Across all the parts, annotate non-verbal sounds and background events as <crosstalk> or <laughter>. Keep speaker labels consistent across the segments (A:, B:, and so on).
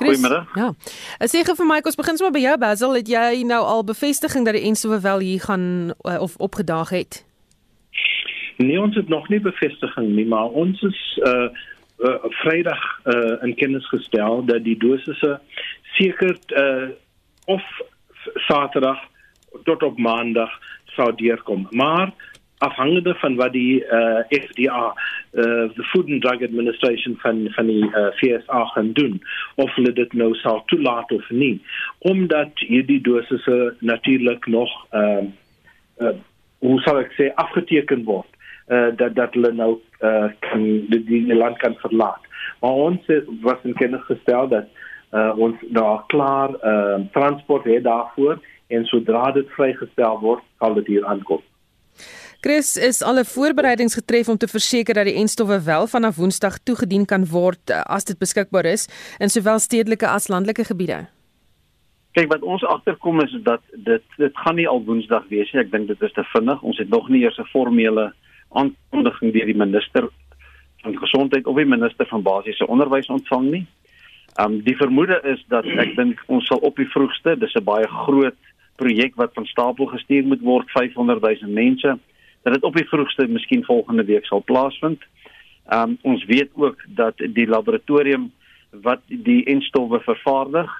A: Goeiemiddag.
B: Ja. Sê gou vir my, ons begin sommer by jou Basil, het jy nou al bevestiging dat die enstowwe wel hier gaan uh, of opgedaag het?
C: Nee, ons het nog nie bevestiging nie, maar ons is uh uh, Vrydag uh, in kennis gestel dat die dosisse seker uh, of Saterdag tot op Maandag sou deurkom. Maar afhangende van wat die uh, FDA, uh, the Food and Drug Administration van van die uh, FSA gaan doen, of hulle dit nou sal toelaat of nie, omdat hierdie dosisse natuurlik nog uh, uh, hoe sal ek sê afgeteken word uh, dat dat hulle nou uh, kan die, die land kan verlaat. Maar ons was in kennis gestel dat uh, ons daar klaar uh, transport het daarvoor en sodra dit vrygestel word, sal dit hier aankom.
B: Chris is alle voorbereidings getref om te verseker dat die enstowwe wel vanaf Woensdag toegedien kan word as dit beskikbaar is in sowel stedelike as landelike gebiede.
A: Kyk wat ons agterkom is dat dit dit gaan nie al Woensdag wees nie. Ek dink dit is te vinnig. Ons het nog nie eers 'n formele aankondiging deur die minister van gesondheid of die minister van basiese onderwys ontvang nie. Um die vermoede is dat <clears throat> ek dink ons sal op die vroegste, dis 'n baie groot projek wat van stapel gestuur moet word 500 000 mense dat dit op die vroegste miskien volgende week sal plaasvind. Um ons weet ook dat die laboratorium wat die enstowwe vervaardig,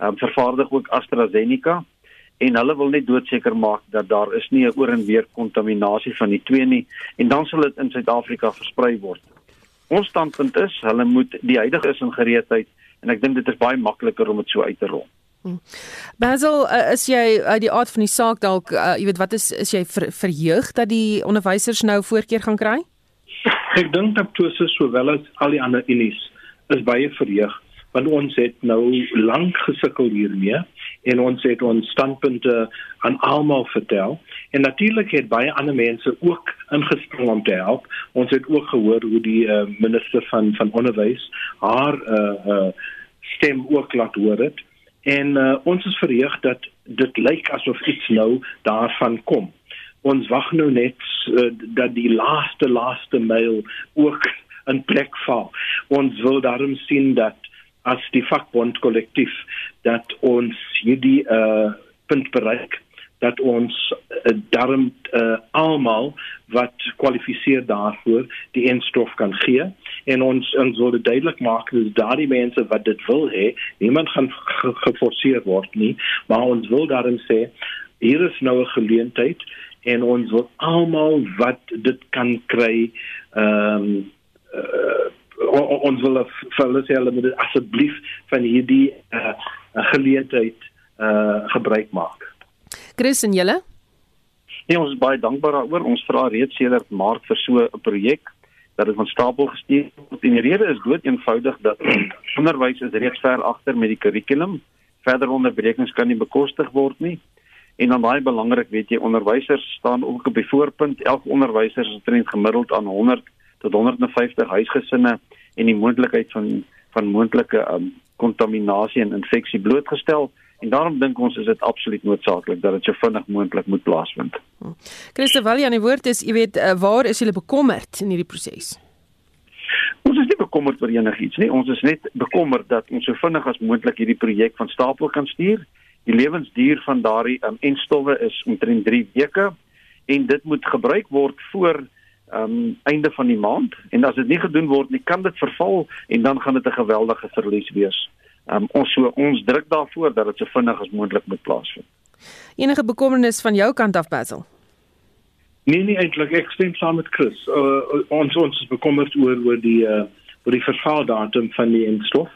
A: um vervaardig ook AstraZeneca en hulle wil net doodseker maak dat daar is nie 'n oor en weer kontaminasie van die twee nie en dan sal dit in Suid-Afrika versprei word. Ons standpunt is hulle moet die huidige is in gereedheid en ek dink dit is baie makliker om dit so uit te rol. Hmm.
B: Basil, uh, is jy uit die aard van die saak dalk uh, jy weet wat is is jy ver, verheug dat die onderwysers nou voorkeur gaan kry? <laughs>
C: Ek dink dat toe se sowel as al die ander unies is baie verheug want ons het nou lank gesukkel hiermee en ons het ons standpunte aan almal vertel en natuurlik het baie ander mense ook ingespring om te help ons het ook gehoor hoe die uh, minister van van onderwys haar uh, uh, stem ook laat hoor het en uh, ons is verheug dat dit lyk asof iets nou daarvan kom. Ons wag nou net uh, dat die laaste laaste mail ook <laughs> in plek val. Ons wil daarom sien dat as die vakbond kollektief dat ons hierdie uh punt bereik dat ons uh, daarom uh, almal wat kwalifiseer daarvoor die instof kan gee en ons ons wil duidelik maak dat daardie mense wat dit wil hê niemand gaan geforseer word nie maar ons wil daarin sê hier is nou 'n geleentheid en ons wil almal wat dit kan kry ehm um, uh, ons wil vir hulle sê hulle moet asseblief van hierdie uh, geleentheid uh, gebruik maak.
B: Chris en julle?
A: Nee, ons is baie dankbaar daaroor. Ons vra reeds sedert Maart vir so 'n projek dat dit van stapel gestuur word. En die rede is dood eenvoudig dat onderwys is reeds ver agter met die kurrikulum. Verder onderbrekings kan nie bekostig word nie. En dan baie belangrik, weet jy, onderwysers staan ook op die voorpunt. Elke onderwyser is omtrent gemiddeld aan 100 tot 150 huisgesinne en die moontlikheid van van moontlike um, kontaminasie en infeksie blootgestel en daarom dink ons is dit absoluut noodsaaklik dat dit so vinnig moontlik moet plaasvind.
B: Christoffel, ja, die woord is, jy weet, uh, waar is julle bekommerd in hierdie proses?
A: Ons is nie bekommerd oor enigiets nie. Ons is net bekommerd dat ons so vinnig as moontlik hierdie projek van stapel kan stuur. Die lewensduur van daardie um, enstowwe is omtrent 3 weke en dit moet gebruik word voor um einde van die maand en as dit nie gedoen word nie kan dit verval en dan gaan dit 'n geweldige verlies wees. Um ons so ons druk daarvoor dat dit so vinnig as moontlik moet plaasvind.
B: Enige bekommernis van jou kant af Basil?
C: Nee nee eintlik ek stem saam met Chris. Uh, ons ons is bekommerd oor oor die uh, oor die vervaldatum van die instof.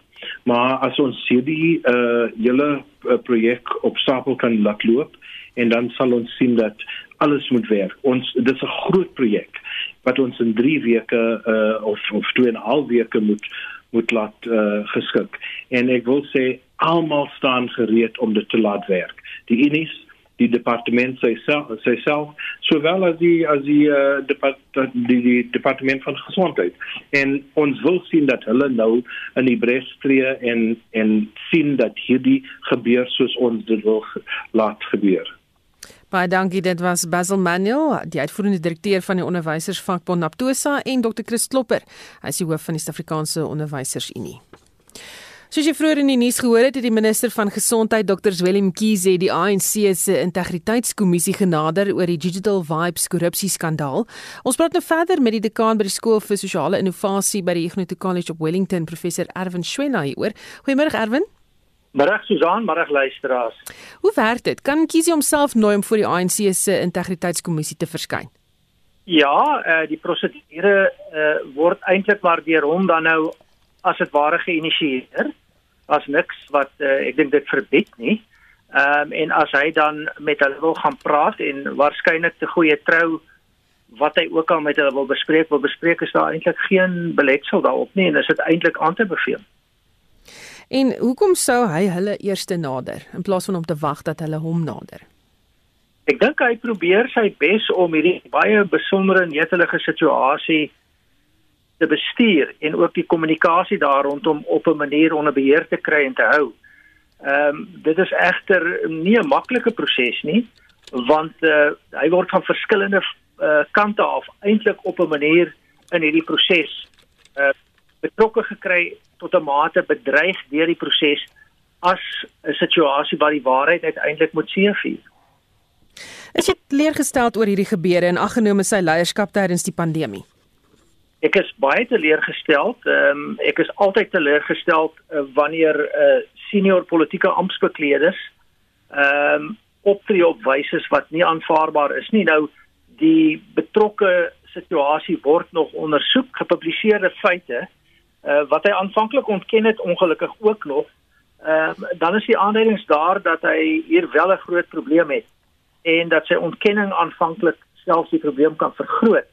C: Maar as ons hierdie uh hele uh, projek op stapel kan laat loop en dan sal ons sien dat alles moet werk. Ons dis 'n groot projek wat ons in 3 weke uh, of of 2 en 'n half weke moet moet laat uh, geskik. En ek wil sê almal staan gereed om dit te laat werk. Die unies, die departement self, self sowel as die as die uh, depart, die, die departement van gesondheid. En ons wil sien dat hulle nou in die bres tree en en sien dat hierdie gebeur soos ons dit wil laat gebeur.
B: Baie dankie, dit was Basil Manuel, die uitvoerende direkteur van die onderwysersvakbond Naptosa en Dr. Chris Klopper, hy is die hoof van die Suid-Afrikaanse Onderwysersunie. Soos jy vroeër in die nuus gehoor het, het die minister van Gesondheid, Dr. Zweli Mkhize, die ANC se integriteitskommissie genader oor die Digital Vibes korrupsieskandaal. Ons praat nou verder met die dekaan by die skool vir sosiale innovasie by die Ignatius College op Wellington, professor Erwin Schwena hieroor. Goeiemôre Erwin.
D: Middag Susan, middag luisteraars.
B: Hoe werk dit? Kan Mkhize homself nooi om voor die ANC se integriteitskommissie te verskyn?
D: Ja, uh, die prosedure uh, word eintlik maar deur hom dan nou as dit ware geïnisieer. As niks wat uh, ek dink dit verbied nie. Ehm um, en as hy dan met hulle wil gaan praat en waarskynlik te goeie trou wat hy ook al met hulle wil bespreek, wil bespreek is daar eintlik geen beletsel daarop nie en is dit eintlik aan te beveel.
B: En hoekom sou hy hulle eerste nader in plaas van om te wag dat hulle hom nader?
D: Ek dink hy probeer sy bes om hierdie baie besondere netelige situasie te bestuur en ook die kommunikasie daar rondom op 'n manier onder beheer te kry en te hou. Ehm um, dit is egter nie 'n maklike proses nie want uh, hy word van verskillende uh, kante af eintlik op 'n manier in hierdie proses uh, betrokke gekry tot 'n mate bedreig deur die proses as 'n situasie waar die waarheid uiteindelik moet seëvier.
B: Is jy teleurgesteld oor hierdie gebeure en aggenome sy leierskap tydens die pandemie?
D: Ek is baie teleurgesteld. Ehm um, ek is altyd teleurgesteld uh, wanneer uh, senior politieke amptbekleders ehm um, optree op wyse wat nie aanvaarbaar is nie. Nou die betrokke situasie word nog ondersoek, gepubliseerde feite uh, wat hy aanvanklik ontken het ongelukkig ook nog. Ehm uh, dan is die aanduidings daar dat hy hier wel 'n groot probleem het en dat sy ontkenning aanvanklik selfs die probleem kan vergroot.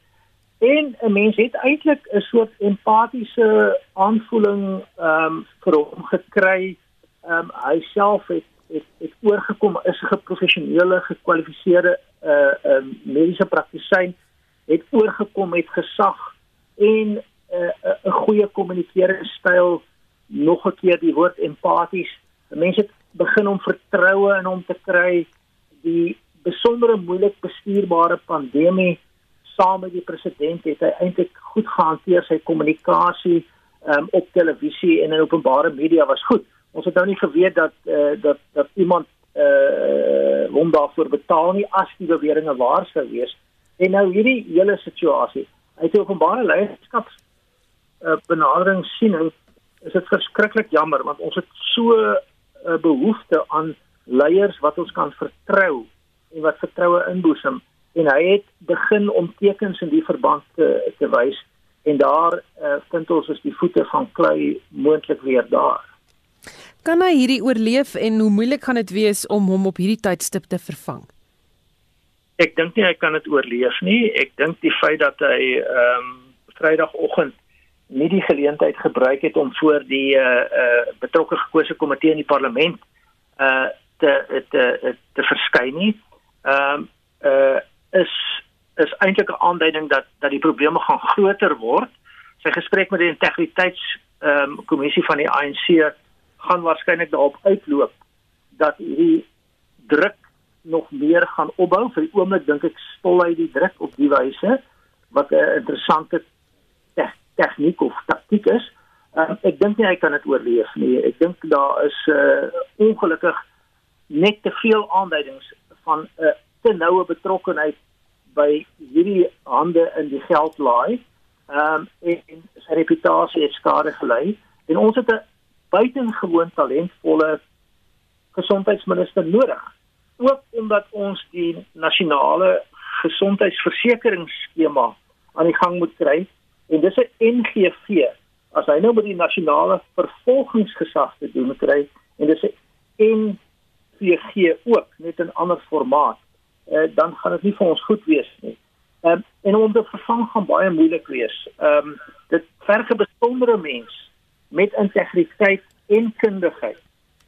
D: En 'n mens het eintlik 'n soort empatiese aanvoeling ehm um, vir hom gekry. Ehm um, hy self het het, het oorgekom is 'n geprofessionele, gekwalifiseerde uh ehm, mediese praktisyn het oorgekom met gesag en uh, 'n goeie kommunikeringstyl nog 'n keer die woord empaties. Mense het begin om vertroue in hom te kry. Die besondere moeilik bestuurbare pandemie saam met die president het hy eintlik goed gehanteer sy kommunikasie um, op televisie en in openbare media was goed. Ons het nou nie geweet dat uh, dat dat iemand uh hom daarvoor betaal nie as die beweringe waar sou wees. En nou hierdie hele situasie, uit die openbare leierskap uh, benadering sien en is dit verskriklik jammer want ons het so 'n uh, behoefte aan leiers wat ons kan vertrou en wat vertroue inboesem en hy het begin om tekens in die verband te te wys en daar uh, vind ons is die voete van klei moontlik weer daar.
B: Kan hy hierdie oorleef en hoe moeilik gaan dit wees om hom op hierdie tydstip te vervang?
D: Ek dink nie hy kan dit oorleef nie. Ek dink die feit dat hy ehm um, Vrydagoggend nie die geleentheid gebruik het om voor die uh, uh betrokke gekose komitee in die parlement uh te te te, te verskyn nie. Ehm um, uh is is eintlik 'n aanduiding dat dat die probleme gaan groter word. Sy gesprek met die integriteits ehm um, kommissie van die ANC gaan waarskynlik daarop uitloop dat hierdie druk nog meer gaan opbou. Vir die oomblik dink ek stol hy die druk op die wyse wat 'n interessante te tegniek of taktiek is. Um, ek dink nie hy kan dit oorleef nie. Ek dink daar is uh, ongelukkig net te veel aanduidings van 'n uh, te noue betrokkenheid by hierdie hande in die geld laai. Ehm um, en, en sy reputasie het skade gelei en ons het 'n buitengewoon talentvolle gesondheidsminister nodig. Ook omdat ons die nasionale gesondheidsversekeringsskema aan die gang moet kry en dis 'n NGV. As hy nou met die nasionale vervolgingsgesag te doen kry en dis 'n NVG ook net 'n ander formaat uh, dan gaan dit nie vir ons goed wees nie. Um, en om te vervang gaan baie moeilik wees. Ehm um, dit verg 'n besondere mens met integriteit en kundigheid.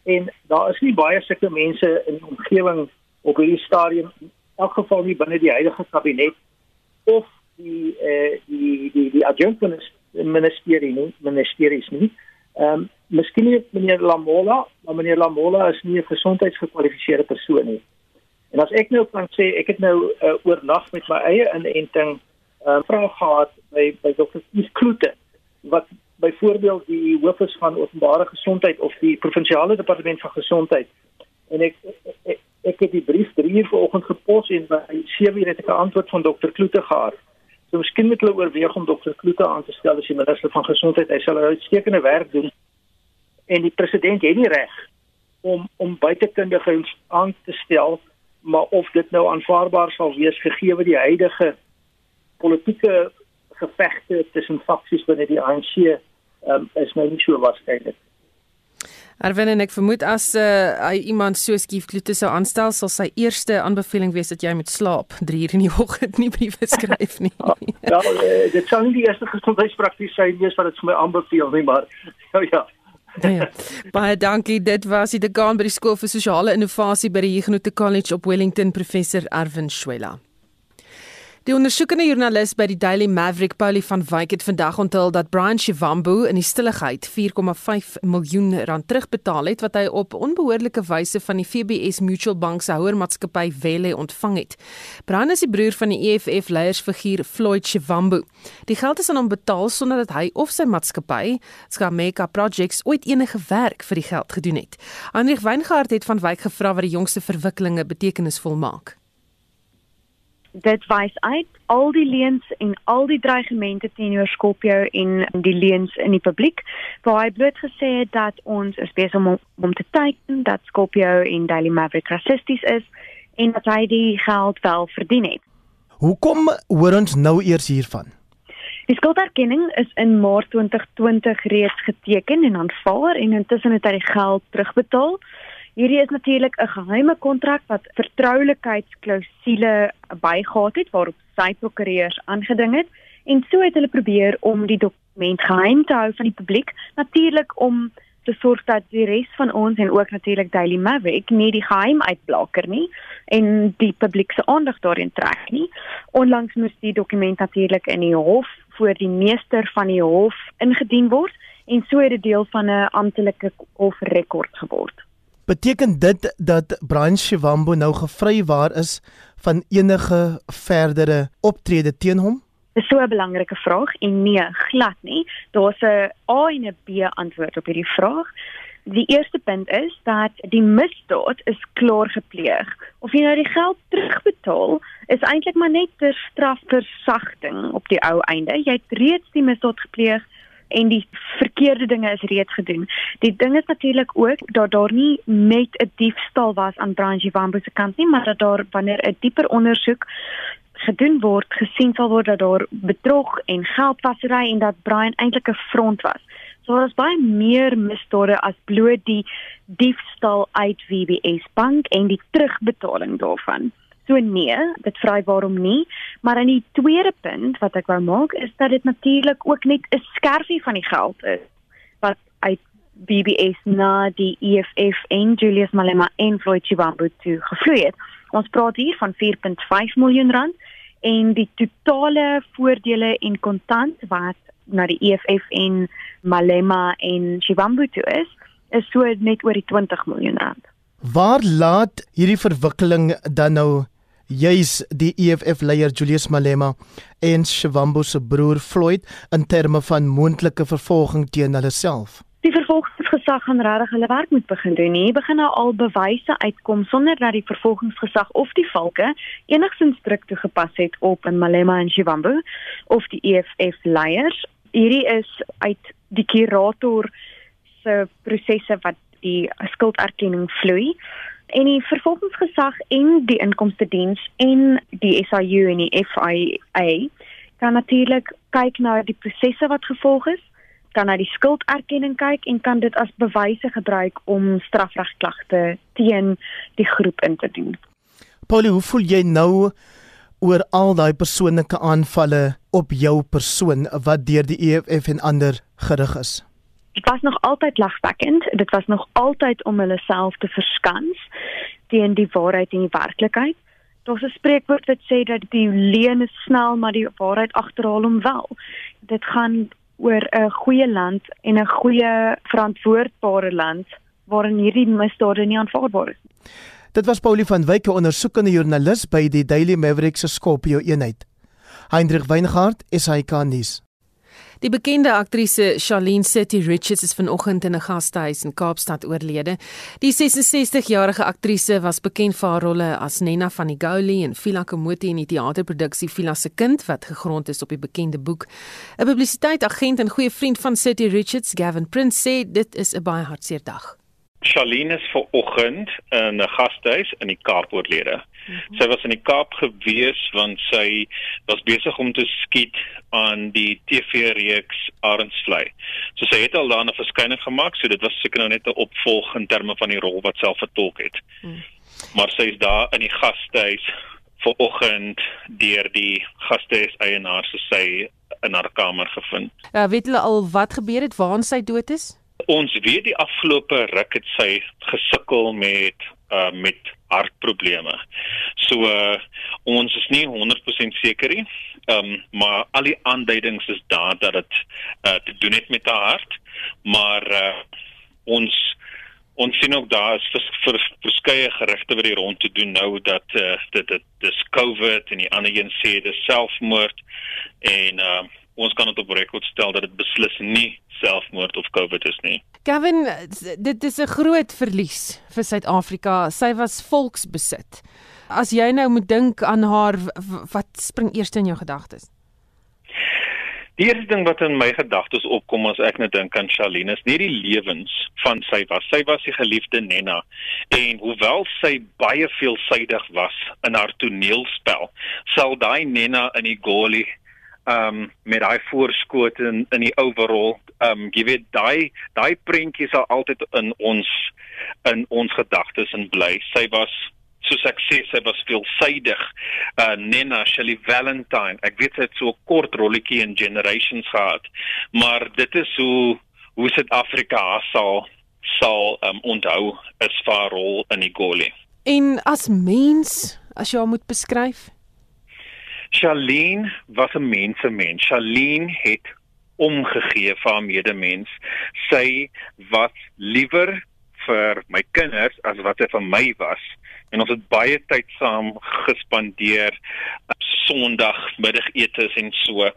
D: En daar is nie baie sulke mense in die omgewing op hierdie stadium in elk geval nie binne die huidige kabinet of die eh die die die adjunct ministerie nie, ministeries nie. Ehm um, miskien nie meneer Lamola, maar meneer Lamola is nie 'n gesondheidsgekwalifiseerde persoon nie. En as ek nou kan sê ek het nou uh, oornag met my eie inenting 'n uh, vraag gehad by by dokter Kloete wat byvoorbeeld die hoof is van openbare gesondheid of die provinsiale departement van gesondheid en ek ek, ek het die brief 3 uur vanoggend gepos en by 7 uur het ek 'n antwoord van dokter Kloete gehad. So miskien moet hulle oorweeg om dokter Kloete aan te stel as die minister van gesondheid. Hy sal uitstekende werk doen. En die president het nie reg om om buitekundiges aan te stel maar of dit nou aanvaarbaar sal wees gegee die huidige politieke gevegte tussen faksies binne die ANC um, is nou nie so waarskynlik.
B: Arwen en ek vermoed as uh, hy iemand so skief klote sou aanstel, sal sy eerste aanbeveling wees dat jy moet slaap 3 uur in die <laughs> oggend nie briewe skryf nie. <laughs>
D: ja, uh, dit sou nie die eerste gesondheidspraktyk wees wat dit vir my aanbeveel nie, maar nou <laughs> ja,
B: Ja, ja. Baie dankie. Dit was die dekaan by die skool vir sosiale innovasie by die Huguenot College op Wellington, professor Erwin Schwella. Die ondersoekende joernalis by die Daily Maverick, Paulie van Wyk het vandag onthul dat Brian Shivambu in die stilligheid 4,5 miljoen rand terugbetaal het wat hy op onbehoorlike wyse van die FBS Mutual Bank se houermaatskappy Welle ontvang het. Brian is die broer van die EFF leiersfiguur Floyd Shivambu. Die geld is aan hom betaal sonder dat hy of sy maatskappy, Skameka Projects, ooit enige werk vir die geld gedoen het. Anrich Weingart het van Wyk gevra wat die jongste verwikkelinge betekenisvol maak
E: dit wys uit al die leuns en al die dreigemente teenoor Skopje en die leuns in die publiek waar hy bloot gesê het dat ons is besig om om te teken dat Skopje en Daily Maverick rassisties is en dat hy die geld wel verdien het.
F: Hoekom hoor ons nou eers hiervan?
E: Die skulderkenning is in Maart 2020 reeds geteken en aanvaar en intussen het hy die geld terugbetaal. Hierdie is natuurlik 'n geheime kontrak wat vertroulikheidsklausule bygehad het waarop sy prokureurs aangedring het en so het hulle probeer om die dokument geheim te hou van die publiek natuurlik om te sorg dat die res van ons en ook natuurlik Daily Maverick nie die geheim uitblaker nie en die publiek se aandag daarin trek nie. Onlangs moes die dokument natuurlik in die hof voor die meester van die hof ingedien word en so het dit deel van 'n amptelike hofrekord geword.
F: Beteken dit dat Brian Shivambo nou gevrywaar is van enige verdere optrede teen hom?
E: Dis so 'n belangrike vraag en nee, glad nie. Daar's 'n A en 'n B antwoord op hierdie vraag. Die eerste punt is dat die misdaad is klaar gepleeg. Of jy nou die geld terugbetaal, is eintlik maar net ter strafversagting op die ou einde. Jy het reeds die misdaad gepleeg en die verkeerde dinge is reeds gedoen. Die ding is natuurlik ook dat daar nie net 'n diefstal was aan Branji Wambo se kant nie, maar dat daar wanneer 'n dieper ondersoek gedoen word, gesien sal word dat daar bedrog en geldwasery en dat Brian eintlik 'n front was. So daar is baie meer misdade as bloot die diefstal uit WBS bank en die terugbetaling daarvan. So nee, dit vra waarom nie, maar in die tweede punt wat ek wou maak is dat dit natuurlik ook net 'n skerfie van die geld is wat uit BBS na die EFF en Julius Malema en Floyd Chiwambu toe gevloei het. Ons praat hier van 4.5 miljoen rand en die totale voordele en kontant wat na die EFF en Malema en Chiwambu toe is, is so net oor die 20 miljoen rand.
F: Waar laat hierdie verwikkeling dan nou juis die EFF leier Julius Malema en Shivambo se broer Floyd in terme van moontlike vervolging teen hulle self.
E: Die vervolgingsgesag gaan regtig hulle werk moet begin doen. Hier begin nou al bewyse uitkom sonder dat die vervolgingsgesag of die valke enigsins druk toegepas het op Malema en Shivambo of die EFF leiers. Hierdie is uit die kurator se prosesse wat die skulderkenning vloei en die vervolgingsgesag en die inkomste diens en die SIU en die FIA kan natuurlik kyk na die prosesse wat gevolg is kan na die skulderkenning kyk en kan dit as bewyse gebruik om strafregklagte teen die groep in te dien.
F: Paulie, hoe voel jy nou oor al daai persoonlike aanvalle op jou persoon wat deur die EFF en ander gerig is?
E: Dit was nog altyd lagwekkend. Dit was nog altyd om hulle self te verskans teen die waarheid en die werklikheid. Daar's 'n spreekwoord wat sê dat die leuen is snel, maar die waarheid agterhaal hom wel. Dit gaan oor 'n goeie land en 'n goeie verantwoordbare land waarin hierdie misdade nie aanvaarbaar is.
F: Dit was Paulie van Wyk, 'n ondersoekende joernalis by die Daily Maverick se Skopje eenheid. Hendrik Weingart, SAK nuus.
B: Die bekende aktrise Charlene City Richards is vanoggend in 'n gastehuis in Kaapstad oorlede. Die 66-jarige aktrise was bekend vir haar rolle as Nena van die Goli en Phila Komoti in die teaterproduksie Phila se kind wat gegrond is op die bekende boek. 'n Publisiteitsagent en goeie vriend van City Richards, Gavin Prince, sê dit is 'n baie hartseer dag.
G: Charlene is ver oggend in 'n gastehuis in die Kaap oorlede. Mm -hmm. Sy was in die Kaap gewees want sy was besig om te skiet aan die TV-reeks Arendsvlei. So sy het al daarna verskyning gemaak, so dit was seker nou net 'n opvolg in terme van die rol wat sy vertolk het. Mm. Maar sy is daar in die gastehuis ver oggend deur die gastehuis eienaar se sy in haar kamer gevind.
B: Ja, weet hulle al wat gebeur het waar sy dood is?
G: ons weet die afgelope ruk het sy gesukkel met uh met hartprobleme. So uh, ons is nie 100% seker nie. Ehm um, maar al die aanduidings is daar dat dit uh te doen het met haar hart, maar uh ons ons sien ook daar is vers, vers, verskeie gerugte wat hier rond te doen nou dat uh, dit dit dis COVID en die ander een sê dis selfmoord en uh ons kan dit op rekord stel dat dit beslis nie selfmoord of COVID is nie.
B: Gavin, dit is 'n groot verlies vir Suid-Afrika. Sy was volksbesit. As jy nou moet dink aan haar, wat spring eers in jou gedagtes?
G: Die eerste ding wat in my gedagtes opkom as ek net dink aan Charlene is nie die lewens van sy was. Sy was die geliefde Nena en hoewel sy baie veelsidig was in haar toneelspel, sal daai Nena in die goalie um met daai voorskoot in in die overall um jy weet daai daai prentjies sal altyd in ons in ons gedagtes en bly. Sy was so sukses sy was veelsidig uh Nena Shelley Valentine. Ek weet sy het so 'n kort rolletjie in generations gehad maar dit is hoe hoe Suid-Afrika sal sal um onthou as haar rol in die goalie
B: en as mens as jy haar moet beskryf
G: Charlene was 'n mensemens. Charlene het omgegee vir haar medemens. Sy was liewer vir my kinders as wat sy vir my was. En ons het baie tyd saam gespandeer op Sondagmiddagetes en so.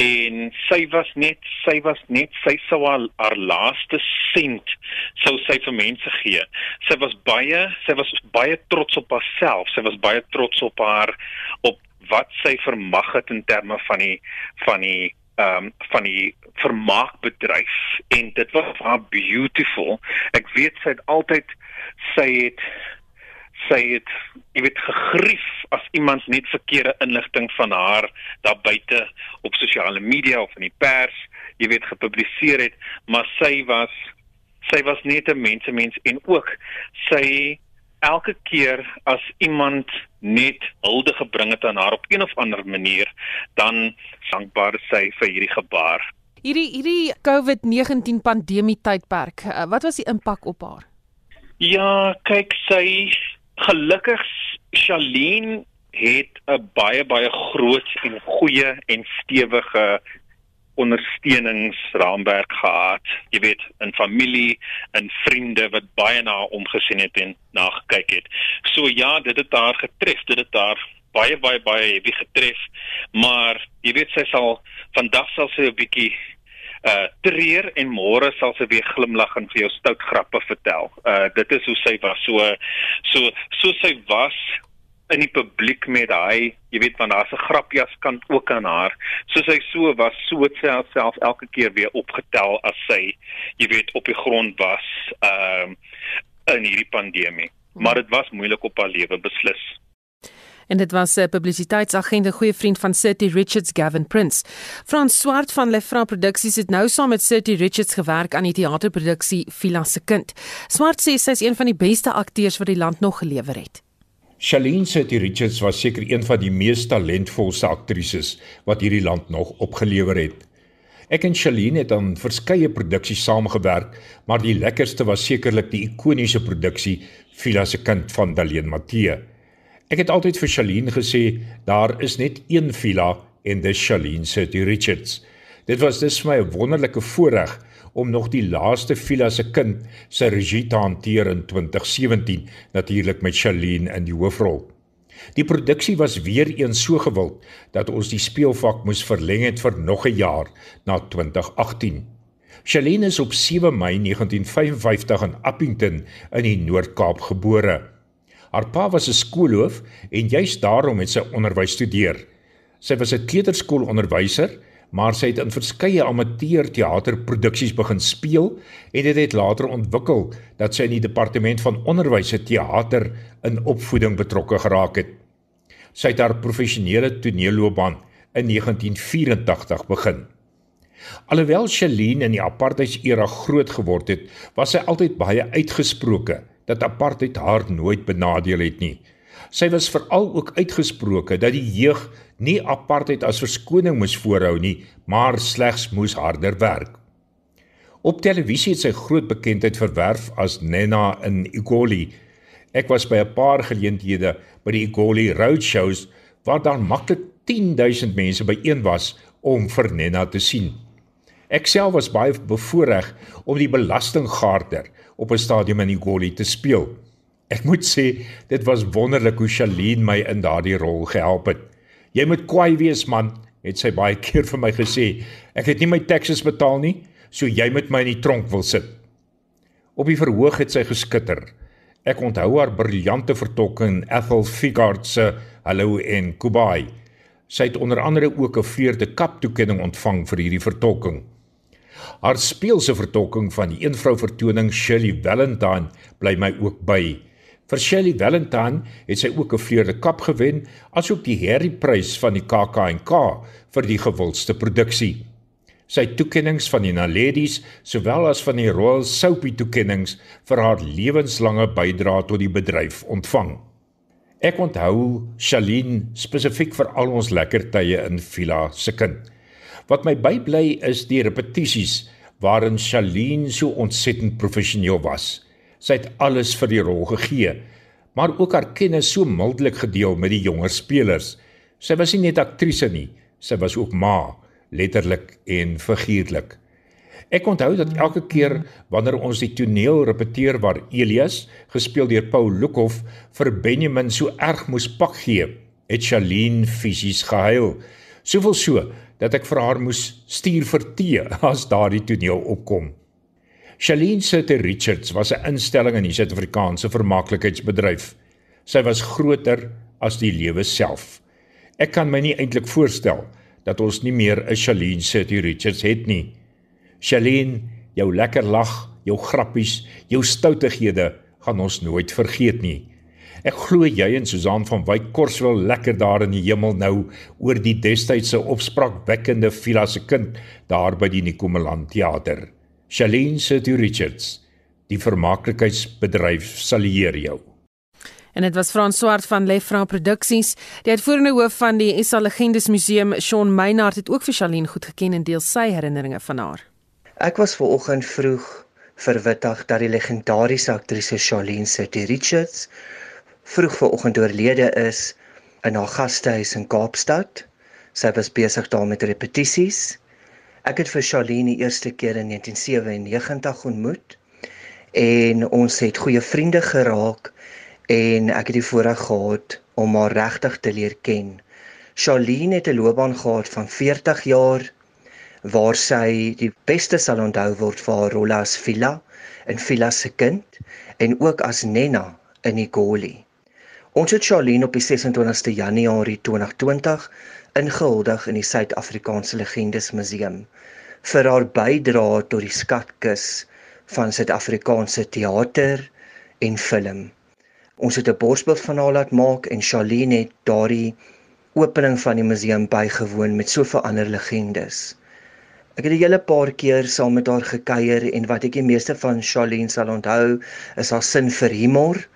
G: En sy was net sy was net sy sou haar, haar laaste sent sou sy vir mense gee. Sy was baie sy was baie trots op haarself. Sy was baie trots op haar op wat sy vermag het in terme van die van die ehm um, van die vermaakbedryf en dit was baie beautiful. Ek weet sy het altyd sy het sy het jy weet gegrief as iemand net verkeerde inligting van haar daar buite op sosiale media of in die pers jy weet gepubliseer het, maar sy was sy was net 'n mensemens en ook sy elke keer as iemand net hulde gebring het aan haar op een of ander manier, dan dankbaar sy vir hierdie gebaar.
B: Hierdie hierdie COVID-19 pandemie tydperk, eh, wat was die impak op haar?
G: Ja, kyk sy gelukkig Charlene het 'n baie baie groot en goeie en stewige ondersteuningsraamwerk gehad. Jy weet, in familie, in vriende wat baie na omgesien het en na gekyk het. So ja, dit het haar getref, dit het haar baie baie baie wie getref, maar jy weet sy sal vandag sal sy 'n bietjie uh treur en môre sal sy weer glimlag en vir jou stout grappe vertel. Uh dit is hoe sy was. So so so sy was in die publiek met hy, jy weet want daar's 'n grapjas kan ook aan haar. Soos hy so was, so het sy haarself elke keer weer opgetel as sy, jy weet, op die grond was, ehm uh, in hierdie pandemie. Maar dit was moeilik op haar lewe beslis.
B: En dit was 'n publisiteitsagent, 'n goeie vriend van City Richards, Gavin Prince. Frans Swart van Lefra Produksies het nou saam met City Richards gewerk aan die teaterproduksie Vila se kind. Swart sê sy is een van die beste akteurs wat die land nog gelewer het.
H: Shalene City Richards was seker een van die mees talentvolste aktrises wat hierdie land nog opgelewer het. Ek en Shalene het aan verskeie produksies saamgewerk, maar die lekkerste was sekerlik die ikoniese produksie Vila se kind van Daleen Matthee. Ek het altyd vir Shalene gesê daar is net een Vila en dis Shalene City Richards. Dit was dus vir my 'n wonderlike voorreg om nog die laaste Vila se kind se regie te hanteer in 2017 natuurlik met Charlene in die hoofrol. Die produksie was weer eens so gewild dat ons die speelvak moes verleng het vir nog 'n jaar na 2018. Shalene is op 7 Mei 1955 in Appington in die Noord-Kaap gebore. Haar pa was 'n skoolhoof en juist daarom het sy onderwys studeer. Sy was 'n kleuterskoolonderwyser, maar sy het in verskeie amateurteaterproduksies begin speel en dit het later ontwikkel dat sy in die departement van onderwys se teater in opvoeding betrokke geraak het. Sy het haar professionele toneelloopbaan in 1984 begin. Alhoewel Shalene in die apartheidsera groot geword het, was sy altyd baie uitgesproke dat apartheid haar nooit benadeel het nie. Sy was veral ook uitgesproke dat die jeug nie apartheid as verskoning moes voorhou nie, maar slegs moes harder werk. Op televisie het sy groot bekendheid verwerf as Nena in Igoli. Ek was by 'n paar geleenthede by die Igoli roadshows waar daar maklik 10000 mense byeen was om vir Nena te sien. Ek self was baie bevoorreg om die belastinggaarder op 'n stadium in Igoli te speel. Ek moet sê dit was wonderlik hoe Shalene my in daardie rol gehelp het. Jy moet kwaai wees man, het sy baie keer vir my gesê. Ek het nie my taxes betaal nie, so jy moet my in die tronk wil sit. Op die verhoog het sy geskitter. Ek onthou haar briljante vertolking in Ethel Figard se Hallo en Kubai. Sy het onder andere ook 'n vleurde kap toekenning ontvang vir hierdie vertolking. Haar speelse vertolking van die eenvrou vertoning Shirley Valentine bly my ook by. Vir Shirley Valentine het sy ook 'n vleurde kap gewen, asook die Harry Prys van die KAK&K vir die gewildste produksie. Sy toekennings van die Naledies sowel as van die Royal Soapie toekennings vir haar lewenslange bydrae tot die bedryf ontvang. Ek onthou Shaline spesifiek vir al ons lekker tye in Villa se kind. Wat my bybly is die repetisies waarin Shaline so ontsettend professioneel was. Sy het alles vir die rol gegee, maar ook haar kennis so mildelik gedeel met die jonger spelers. Sy was nie net aktrise nie, sy was ook ma, letterlik en figuurlik. Ek onthou dat elke keer wanneer ons die toneel repeteer waar Elias, gespeel deur Paul Lukhof, vir Benjamin so erg moes pak gee, het Shaline fisies gehuil. Soveel so dat ek vir haar moes stuur vir tee <laughs> as daardie toneel opkom. Shalene Sutter Richards was 'n instelling in die Suid-Afrikaanse vermaaklikheidsbedryf. Sy was groter as die lewe self. Ek kan my nie eintlik voorstel dat ons nie meer 'n Shalene Sutter Richards het nie. Shalene, jou lekker lag, jou grappies, jou stoutighede gaan ons nooit vergeet nie. Ek glo jy en Susan van Wyk kors wel lekker daar in die hemel nou oor die destydse opspraakwekkende villa se kind daar by die Nikomeland teater. Shalene City Richards, die vermaaklikheidsbedryf salueer jou.
B: En dit was Frans Swart van Lefra Produksies. Die uitvoerende hoof van die SA Legendes Museum, Shaun Meinhardt, het ook vir Shalene goed geken en deel sy herinneringe van haar.
I: Ek was ver oggend vroeg verwittig dat die legendariese aktrise Shalene City Richards vroeg vanoggend oorlede is in haar gastehuis in Kaapstad. Sy was besig daar met repetisies. Ek het vir Charlene die eerste keer in 1997 ontmoet en ons het goeie vriende geraak en ek het die voorreg gehad om haar regtig te leer ken. Charlene het 'n loopbaan gehad van 40 jaar waar sy die beste sal onthou word vir haar rol as Villa in Villa se kind en ook as Nena in Igoli. Ons het Charlene op die 26ste Januarie 2020 ingehuldig in die Suid-Afrikaanse Legendes Museum vir haar bydrae tot die skatkis van Suid-Afrikaanse teater en film. Ons het 'n borsbeeld van haar laat maak en Charlene het daardie opening van die museum bygewoon met soveel ander legendes. Ek het 'n hele paar keer saam met haar gekuier en wat ek die meeste van Charlene sal onthou is haar sin vir humor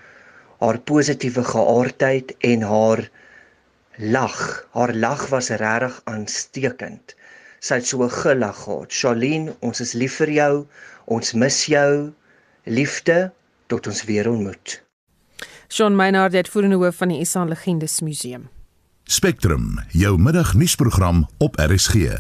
I: haar positiewe geaardheid en haar lag. Haar lag was regtig aanstekend. Sy het so gelag gehad. Charlene, ons is lief vir jou. Ons mis jou. Liefde tot ons weer ontmoet.
B: Shaun Meinhard het voerende hoof van die SA Legendes Museum.
J: Spectrum, jou middagnuusprogram op RSG.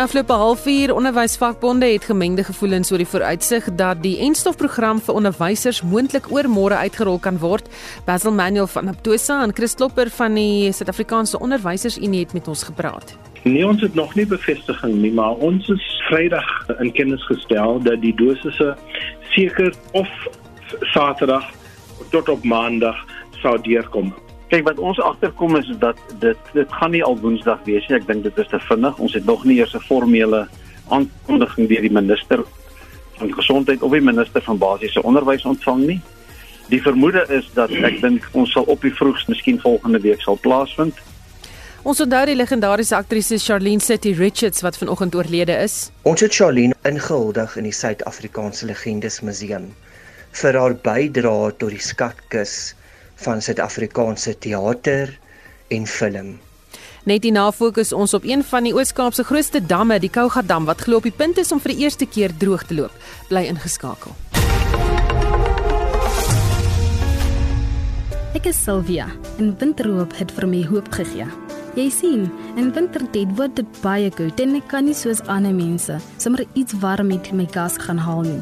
B: Afgelope halfuur onderwysvakbonde het gemengde gevoelens oor die vooruitsig dat die enstofprogram vir onderwysers moontlik oor môre uitgerol kan word. Basil Manuel van Aptosa en Chris Klopper van die Suid-Afrikaanse Onderwysersunie het met ons gepraat.
C: Nee, ons het nog nie bevestiging nie, maar ons is Vrydag in kennis gestel dat die dosisse seker of Saterdag tot op Maandag sou deurkom.
A: Kyk wat ons agterkom is dat dit dit gaan nie al Woensdag wees nie. Ek dink dit is te vinnig. Ons het nog nie eers 'n formele aankondiging deur die minister van gesondheid of die minister van basiese onderwys ontvang nie. Die vermoede is dat ek dink ons sal op die vroegste miskien volgende week sal plaasvind.
B: Ons onthou die legendariese aktrise Charlene City Richards wat vanoggend oorlede is.
I: Ons het Charlene ingehuldig in die Suid-Afrikaanse Legendes Museum vir haar bydrae tot die skatkis van Suid-Afrikaanse teater en film.
B: Net hierna fokus ons op een van die Oos-Kaapse grootste damme, die Kouga dam wat glo op die punt is om vir die eerste keer droog te loop. Bly ingeskakel.
K: Ek is Sylvia en winterhoop het vir my hoop gegee. Jy sien, in wintertyd word dit baie koud en ek kan nie soos ander mense sommer iets warm met my gas gaan haal nie.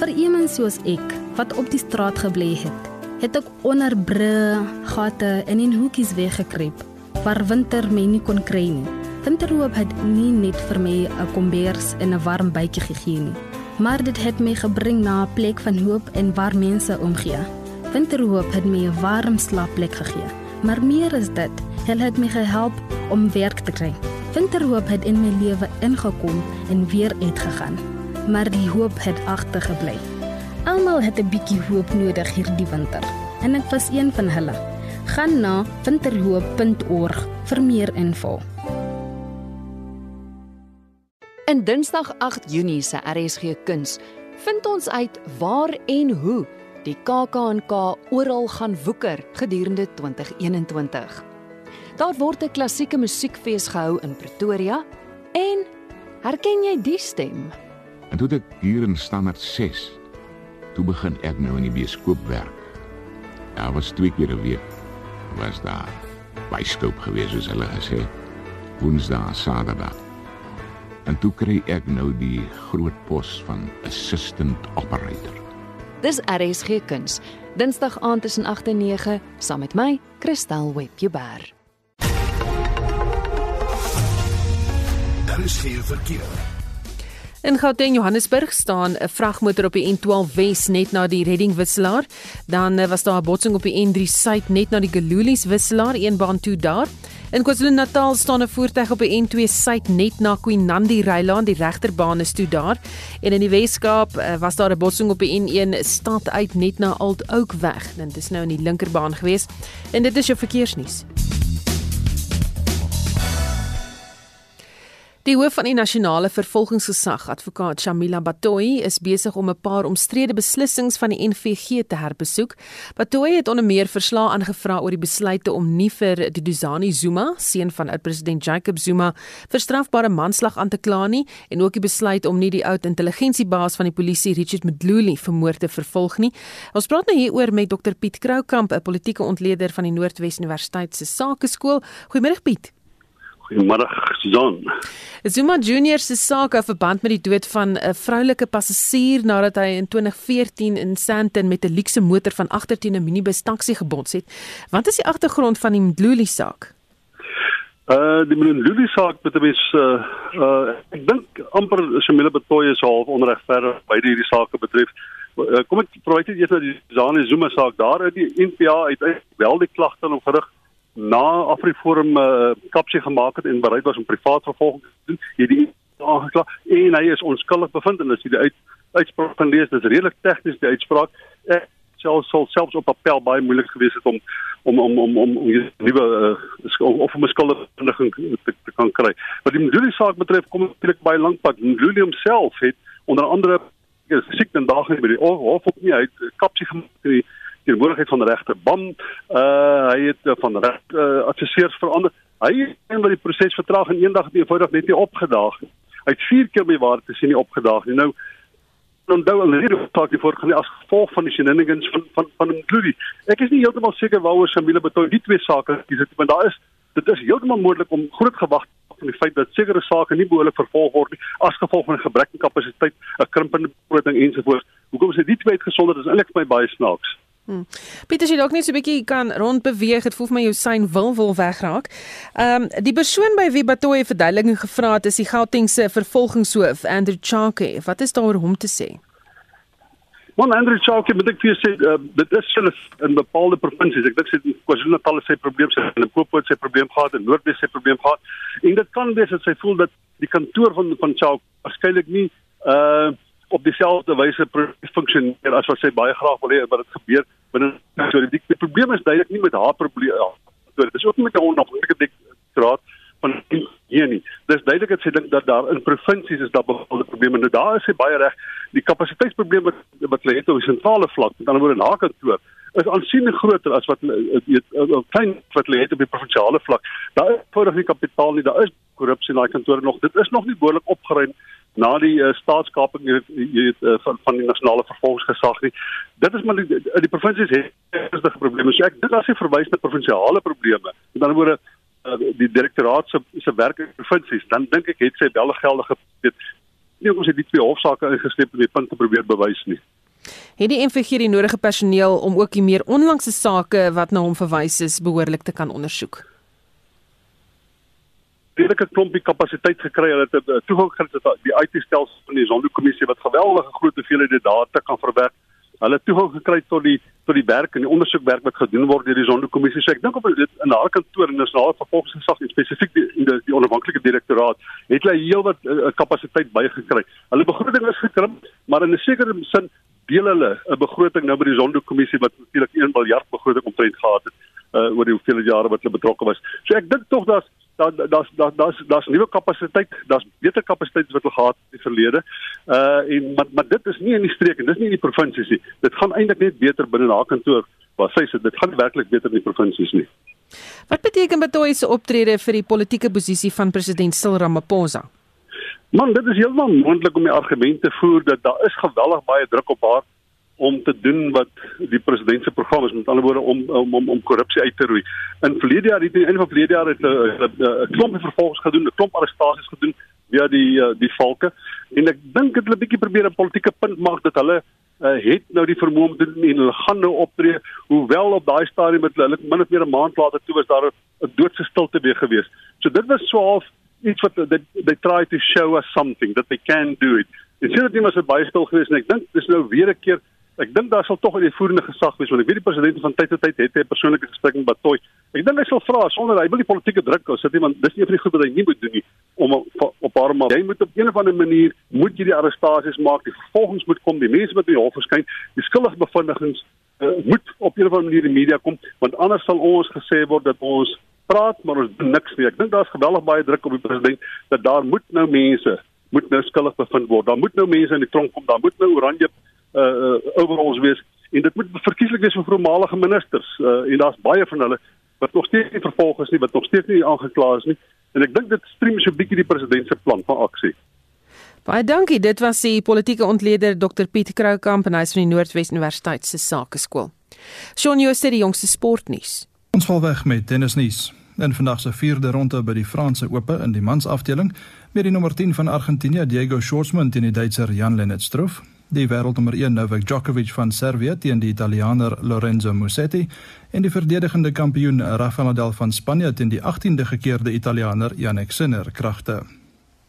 K: Vir iemand soos ek wat op die straat gebly het, het ek onder bru, gate en in hoekies weggekruip waar winter my nie kon kry nie. Winterhoop het nie net vir my 'n kombers en 'n warm bytjie gegee nie, maar dit het my gebring na 'n plek van hoop en waar mense omgee. Winterhoop het my 'n warm slaapplek gegee, maar meer is dit, hulle het my gehelp om werk te kry. Winterhoop het in my lewe ingekom en weer uitgegaan, maar die hoop het agtergebly. Almal het 'n bietjie hoop nodig hierdie winter. En ek was een van hulle. Gaan na winterhoop.org vir meer info.
L: In Dinsdag 8 Junie se RSG Kuns vind ons uit waar en hoe die KAK&K oral gaan woeker gedurende 2021. Daar word 'n klassieke musiekfees gehou in Pretoria en herken jy die stem?
M: En toe ek hier in standaard 6 toe begin ek nou in die bioskoop werk. Daar was twee keer 'n week was daar byskoop gewees soos hulle gesê. Woensdae, Saterdag. En toe kry ek nou die groot pos van assistant operator.
L: Dis RSG Kuns. Dinsdag aand tussen 8 en 9 saam met my, Christel Webber.
J: Daar is geen verkeer.
B: In Gauteng Johannesburg staan 'n vragmotor op die N12 Wes net na die reddingwisselaar. Dan eh, was daar 'n botsing op die N3 Suid net na die Galulies wisselaar, een baan toe daar. In KwaZulu-Natal staan 'n voertuig op die N2 Suid net na Quinandi Rylaan, die regterbaan is toe daar. En in die Weskaap eh, was daar 'n botsing op die N1 stad uit net na Oud Oak weg. Dit is nou in die linkerbaan gewees. En dit is jou verkeersnuus. Die hoof van die nasionale vervolgingsgesag, advokaat Shamila Batoyi, is besig om 'n paar omstrede beslissings van die NVG te herbesoek. Batoyi het onder meer verslae aangevra oor die besluite om nie vir Duduzani Zuma, seun van oud-president Jacob Zuma, vir strafbare manslag aan te kla nie en ook die besluit om nie die oud intelligensiebaas van die polisie Richard Mdluli vermoord te vervolg nie. Ons praat nou hieroor met Dr Piet Kroukamp, 'n politieke ontleder van die Noordwes Universiteit se Sakeskool. Goeiemôre Piet.
N: Goeiemôre Susan.
B: Zuma Junior se saak het verband met die dood van 'n vroulike passasier nadat hy in 2014 in Sandton met 'n luukse motor van agter teen 'n minibus taxi gebots het. Wat is die agtergrond van die Mdluli saak?
N: Uh die Mdluli saak met 'n mens uh, uh ek dink amper Shamila Betoye is half onregverdig by hierdie saak betref. Uh, kom ek probeer net eers na die Zani Zuma saak daar uit die NPA uit wel die klagte op gerig na Afriforum uh, kapsie gemaak het en bereid was om privaat vervolging te doen, het die aangekla en hy is onskuldig bevind en as jy die uit, uitspraak kan lees, dis redelik tegnies die uitspraak. Ek sal sal selfs op appel baie moeilik gewees het om om om om om om nuwe uh, of om 'n skuldiging te, te kan kry. Wat die Mduli saak betref, kom dit eintlik baie lank pad. Mduli homself het onder andere siek en daag by die hof op nie uit kapsie gemaak in die teenwoordigheid van regter Bam. Uh hy het uh, van reg uh, adviseurs verander. Hy het by die proses vertraag en eendag het eenvoudig net nie opgedaag. Hy het vier keer by waar te sien nie opgedaag nie. Nou dan dou al hierdie taak die voortgaan as gevolg van die shenanigans van van van Mkhulu. Ek is nie heeltemal seker waaroor Shamila Betoy die twee sake dis dit want daar is dit is heeltemal moontlik om groot gewag van die feit dat sekere sake nie behoorlik vervolg word nie as gevolg van 'n gebrek aan kapasiteit, 'n krimpende begroting ensovoorts. Hoekom is dit nie twee uitgesonder? Dit is eintlik vir my baie snaaks.
B: Hmm. Pieter, jy dalk net so 'n bietjie kan rondbeweeg. Dit voel vir my jou sein wil wil wegraak. Ehm um, die persoon by wie Batoye verduideliking gevra het is die Gautengse vervolgingshoof Andrew Chake. Wat is daar om te sê?
N: Want Andrew Chake moet ek vir sê uh, dit is hulle in bepaalde provinsies. Ek dink sy KwaZulu-Natal se probleem sy in Limpopo se probleem gehad en Noordwes se probleem gehad. En dit kan wees dat sy voel dat die kantoor van van Chake waarskynlik nie uh op dieselfde wyse funksioneer as wat sy baie graag wil hê wat dit gebeur binne so die, die probleem is duidelik nie met haar probleem ja, so dit is ook nie met 'n onafhanklike direktoraat van hier nie. Dis duidelik dat sy dink dat daar in provinsies is daar bepaalde probleme. Nou daar is sy baie reg. Die kapasiteitsprobleme wat wat lê het op sentrale vlak met ander woorde haar kantoor is aansienlik groter as wat weet klein wat lê het op die provinsiale vlak daar is voordat die kapitaal nie daar is korrupsie in daai kantore nog dit is nog nie behoorlik opgeruim na die uh, staatskaping jy weet uh, van van die nasionale vervolgingsgesag nie. Dit is maar die die provinsies het ernstige probleme. So ek dink as jy verwys na provinsiale probleme, met ander woorde uh, die direktoraat se se werk in provinsies, dan dink ek het sy wel geldige weet nie ons het die twee hofsaake ingesleep om die punt probeer bewys nie.
B: Het die NVG die nodige personeel om ook die meer onlangse sake wat na hom verwys is behoorlik te kan ondersoek?
N: redelike klompie kapasiteit gekry. Hulle het 'n toegang gekry tot die IT-stelsel van die Zondo-kommissie wat geweldige groot hoeveelhede data kan verwerk. Hulle het toegang gekry tot die tot die werk en die ondersoekwerk wat gedoen word deur die Zondo-kommissie. So ek dink op dit in haar kantoor en nasionale vervolgingsgesag spesifiek die die, die onafhanklike direktoraat het hulle heelwat uh, kapasiteit bygekry. Hulle begroting is gekrimp, maar in 'n sekere sin deel hulle 'n begroting nou by die Zondo-kommissie wat natuurlik 1 miljard begroting omtrent gehad het uh, oor die hoeveel jare wat hulle betrokke was. So ek dink tog dat daar daar's daar's daar's daar's nuwe kapasiteit, daar's beter kapasiteit wat hulle gehad het in die verlede. Uh en maar maar dit is nie in die streek en dis nie in die provinsies nie. Dit gaan eintlik net beter binne haar kantoor waar sy sit. Dit gaan werklik beter in die provinsies nie.
B: Wat beteken Batoyi se optrede vir die politieke posisie van president Cyril Ramaphosa?
N: Man, dit is heeltemal moontlik om die argument te voer dat daar is geweldig baie druk op haar om te doen wat die president se program is met ander woorde om om om, om korrupsie uit te roei. In verlede jaar het hulle in verlede jaar het 'n klomp vervolgings gedoen, 'n klomp arrestasies gedoen via die die valke en ek dink dit hulle bietjie probeer 'n politieke punt maak dat hulle uh, het nou die vermoë om te doen en hulle gaan nou optree hoewel op daai stadium met hulle min of meer 'n maand later toe was daar 'n doodse stilte weer gewees. So dit was swaalf iets wat they, they try to show us something that they can do it. Dit nie maar so baie stil gewees en ek dink dis nou weer 'n keer Ek dink daar sal tog 'n uitvoerende gesag wees want ek weet die president van tyd tot tyd het 'n persoonlike gesprek met Batoy. Ek dink hy sal vra sonder hy wil die politieke druk op sit iemand dis nie vir die goed wat hy nie moet doen nie om op haar maar jy moet op 'n of ander manier moet jy die arrestasies maak, die vervolgings moet kom, die mense wat by die hof verskyn, die skuldige bevindings uh, moet op 'n of ander manier in die media kom want anders sal ons gesê word dat ons praat maar ons doen niks nie. Ek dink daar's geweldig baie druk op die president dat daar moet nou mense moet nou skuldig bevind word. Daar moet nou mense in die tronk kom, daar moet nou oranje uh, uh oor ons wees en dit moet verkieslik wees vir voormalige ministers uh, en daar's baie van hulle wat nog steeds nie vervolg is nie wat nog steeds nie aangekla is nie en ek dink dit stream so 'n bietjie die president se plan van aksie.
B: Baie dankie. Dit was die politieke ontleder Dr Piet Kroukamp en hy is van die Noordwes Universiteit se Sakeskool. Shaun Jooste die jongste sportnuus.
O: Ons val weg met tennisnuus. En vandag se vierde ronde by die Franse Ope in die mansafdeling met die nommer 10 van Argentinië Diego Schwartzman teen die Duitser Jan-Lennard Struff Die wêreldnommer 1 Novak Djokovic van Servië teen die Italiaaner Lorenzo Musetti en die verdedigende kampioen Rafael Nadal van Spanje teen die 18de gekeerde Italiaaner Jannik Sinner kragte.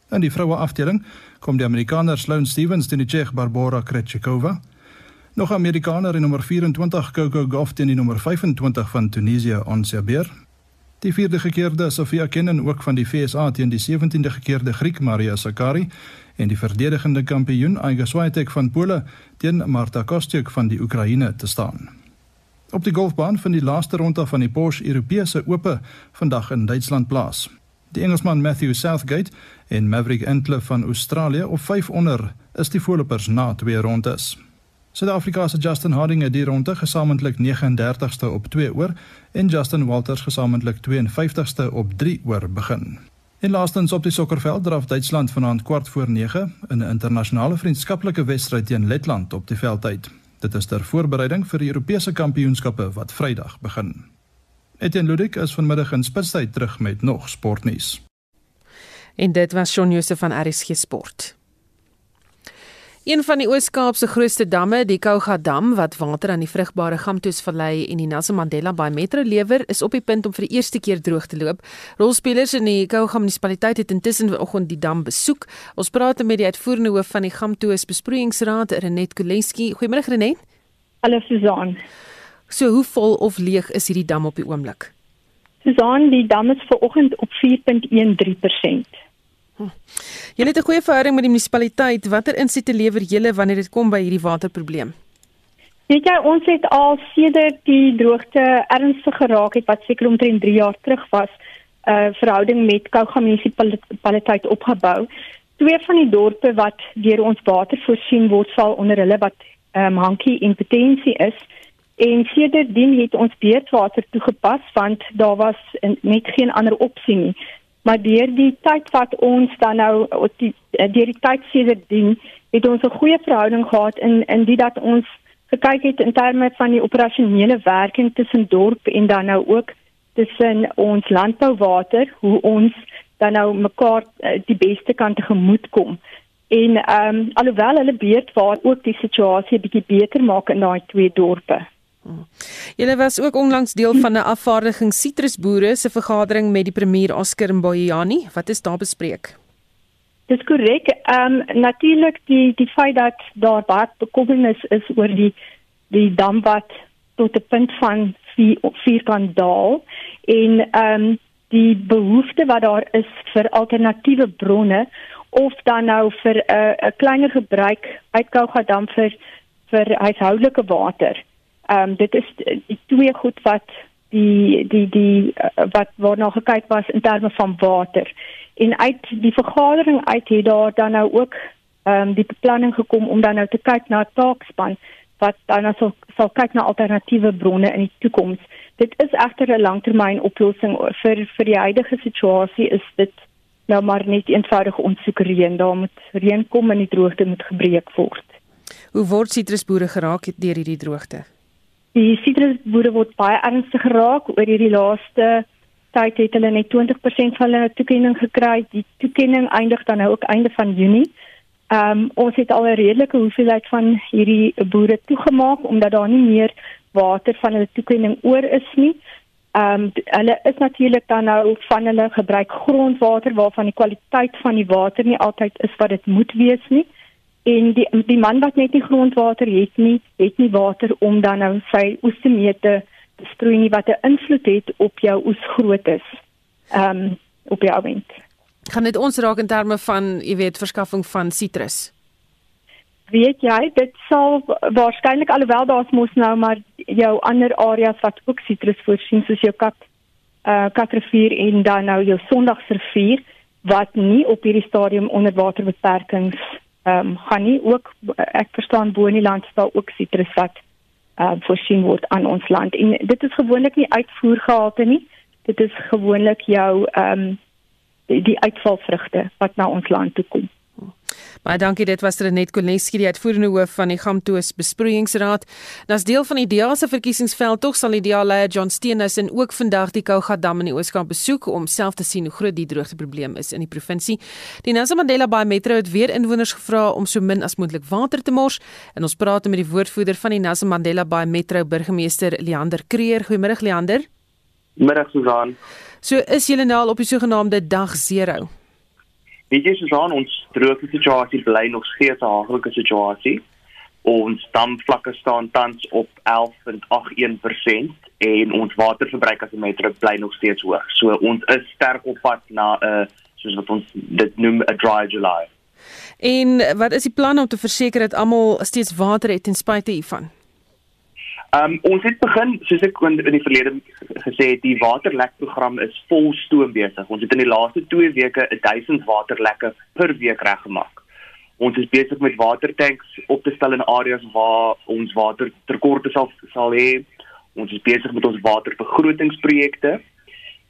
O: In die vroue afdeling kom die Amerikaner Sloane Stephens teen die Tsjeeg Barbora Krejcikova. Nog Amerikaner in nommer 24 Coco Gauff teen die nommer 25 van Tunesië Ons Jabeur. Die vierde gekeerde Sofia Kenin ook van die FSA teen die 17de gekeerde Griek Maria Sakkari en die verdedigende kampioen Iga Swiatek van Pole teen Marta Kostyuk van die Oekraïne te staan. Op die golfbaan van die laaste ronde van die Porsche Europese Ope vandag in Duitsland plaas. Die Engelsman Matthew Southgate en Maverick Entler van Australië op 5 onder is die voorlopers na twee rondes. Suid-Afrika se Justin Harding het die ronde gesamentlik 39ste op 2 oor en Justin Walters gesamentlik 52ste op 3 oor begin. En laastens op die sokkerveld draf Duitsland vanaand kwart voor 9 in 'n internasionale vriendskaplike wedstryd teen Letland op die veld uit. Dit is ter voorbereiding vir die Europese kampioenskappe wat Vrydag begin. Etienne Ludik is vanmiddag in Spitsbergen terug met nog sportnuus.
B: En dit was Shaun Josef van RSG Sport. Een van die Oos-Kaap se grootste damme, die Kouga Dam wat water aan die vrugbare Gamtoesvallei en die Nelson Mandela Bay Metro lewer, is op die punt om vir die eerste keer droog te loop. Rolspelers in die Kouga munisipaliteit het intussen vanoggend die dam besoek. Ons praat met die uitvoerende hoof van die Gamtoes Besproeiingsraad, Renet Koleski. Goeiemôre Renet.
P: Hallo Susan.
B: So hoe vol of leeg is hierdie dam op die oomblik?
P: Susan, die dam is vanoggend op 4.13%.
B: Julle het 'n goeie verhouding met die munisipaliteit. Watter insette lewer julle wanneer dit kom by hierdie waterprobleem?
P: Weet jy, ons het al sedert die droogte ernstig geraak het wat seker omtrent 3 jaar terug was, 'n uh, verhouding met Kouga munisipaliteit opgebou. Twee van die dorpe wat deur ons water voorsien word, sal onder hulle wat um, hankie in potensie is. En sedertdien het ons beurtwater toegepas want daar was net geen ander opsie nie maar deur die tyd wat ons dan nou die deur die tyd sedertdien het ons 'n goeie verhouding gehad in in dit dat ons gekyk het in terme van die operasionele werking tussen dorp en dan nou ook tussen ons landbouwater hoe ons dan nou mekaar eh, die beste kan tegemoet kom en ehm um, alhoewel hulle weet waar ook die situasie bietjie beter maak in daai twee dorpe
B: Julle was ook onlangs deel van 'n afvaardiging sitrusboere se vergadering met die premier Oscar Mboyani. Wat is daar bespreek?
P: Dis korrek. Ehm um, natuurlik die die feit dat daar baie bekommernis is oor die die dam wat tot 'n punt van 4 kan daal en ehm um, die behoefte wat daar is vir alternatiewe bronne of dan nou vir 'n uh, 'n kleiner gebruik uit Kouga dam vir vir huishoudelike water. Ehm um, dit is die twee goed wat die die die uh, wat waarna gekyk was in terme van water. En uit die vergadering uit het daar dan nou ook ehm um, die beplanning gekom om dan nou te kyk na 'n taakspan wat dan nou sal, sal kyk na alternatiewe bronne in die toekoms. Dit is egter 'n langtermyn oplossing vir vir die huidige situasie is dit nou maar net eenvoudig onsekerheid. Daar moet reën kom en die droogte moet gebreek word.
B: Hoe word sitrusboere geraak deur hierdie droogte?
P: Die sitrusboere word baie ernstig geraak oor hierdie laaste tyd het hulle net 20% van hulle toekenning gekry. Die toekenning eindig dan nou ook einde van Junie. Ehm um, ons het al 'n redelike hoeveelheid van hierdie boere toegemaak omdat daar nie meer water van hulle toekenning oor is nie. Ehm um, hulle is natuurlik dan nou van hulle gebruik grondwater waarvan die kwaliteit van die water nie altyd is wat dit moet wees nie en die die man wat net nie grondwater het nie, het nie water om dan nou sy oeste mee te sproei nie wat 'n invloed het op jou oesgrootes. Ehm um, op jou wind.
B: Kan dit ons raak in terme van, jy weet, verskaffing van sitrus?
P: Weet jy, dit sal waarskynlik alhoewel daar's mos nou maar jou ander areas wat ook sitrus voorsien soos jou kat uh katrivier en dan nou jou sondagsrivier wat nie op hierdie stadium onder waterbeperkings ehm um, gaan nie ook ek verstaan bo in die land staan ook sitrus wat ehm uh, voorsien word aan ons land. En dit is gewoonlik nie uitvoergehalte nie. Dit is gewoonlik jou ehm um, die, die uitvalvrugte wat na ons land toe kom
B: Baie dankie, dit was Renet Koleski, die uitvoerende hoof van die Gamtoes Besproeiingsraad. Nas deel van die DEA se verkiesingsveld tog sal die DEA leier John Steenhuis en ook vandag die Kouga Dam in die Oos-Kaap besoek om self te sien hoe groot die droogteprobleem is in die provinsie. Die Nelson Mandela Bay Metro het weer inwoners gevra om so min as moontlik water te mors en ons praat met die woordvoerder van die Nelson Mandela Bay Metro burgemeester Leander Kreer. Goeiemôre Leander.
Q: Middag Susan.
B: So is julle nou al op die sogenaamde dag 0?
Q: Weet jy soos ons droogte situasie bly nog steeds 'n haglike situasie. Ons damvlakke staan tans op 11.81% en ons waterverbruik as 'n metro bly nog steeds hoog. So ons is sterk op pad na 'n uh, soos wat ons dit noem 'n dry July.
B: En wat is die plan om te verseker dat almal steeds water het ten spyte hiervan?
Q: Ehm um, ons het begin soos ek in, die verlede gesê het, die waterlekprogram is vol stoom besig. Ons het in die laaste 2 weke 1000 waterlekke per week reggemaak. Ons is besig met watertanks op te stel in areas waar ons water tekorte sal sal hê. Ons is besig met ons waterbegrotingsprojekte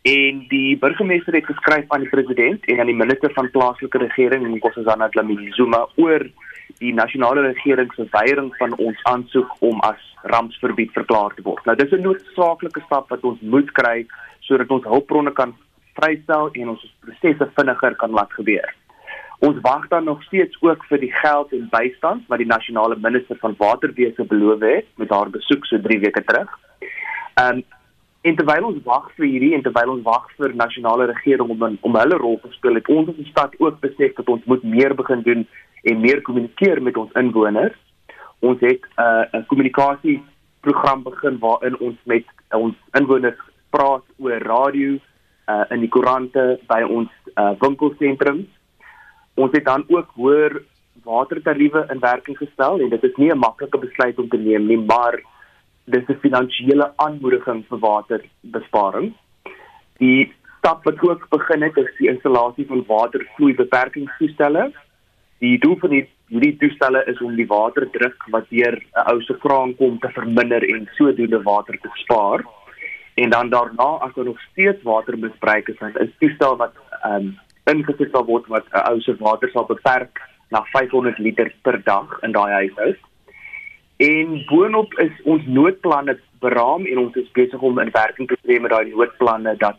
Q: en die burgemeester het geskryf aan die president en aan die minister van plaaslike regering Nkosazana Dlamini Zuma oor die nasionale regering se weiering van ons aansoek om as rampsverbied verklaar te word. Nou dis 'n noodsaaklike stap wat ons moet kry sodat ons hulpbronne kan vrystel en ons prosesse vinniger kan laat gebeur. Ons wag dan nog steeds ook vir die geld en bystand wat die nasionale minister van waterwese beloof het met haar besoek so 3 weke terug. Um en terwyl ons wag vir hierdie en terwyl ons wag vir nasionale regering om om hulle rol te speel, het ons as 'n stad ook besef dat ons moet meer begin doen en meer kommunikeer met ons inwoners. Ons het 'n uh, 'n kommunikasie program begin waarin ons met ons inwoners praat oor radio uh, in die koerante by ons uh, winkelsentrums. Ons het dan ook hoër watertariewe in werking gestel en dit is nie 'n maklike besluit om te neem nie, maar dis 'n finansiële aanmoediging vir waterbesparing. Die stap wat ook begin het is die installasie van watervloei beperkingstoestelle. Die doel van die hierdie toestelle is om die waterdruk wat deur 'n ou se kraan kom te verminder en sodoende water te spaar. En dan daarna as daar nog steeds watermisbruik is, dan is toestel wat ehm um, ingesit sal word wat 'n ou se water sal beperk na 500 liter per dag in daai huishoud. En boonop is ons noodplanne beraam en ons is besig om in werking te tree met daai noodplanne dat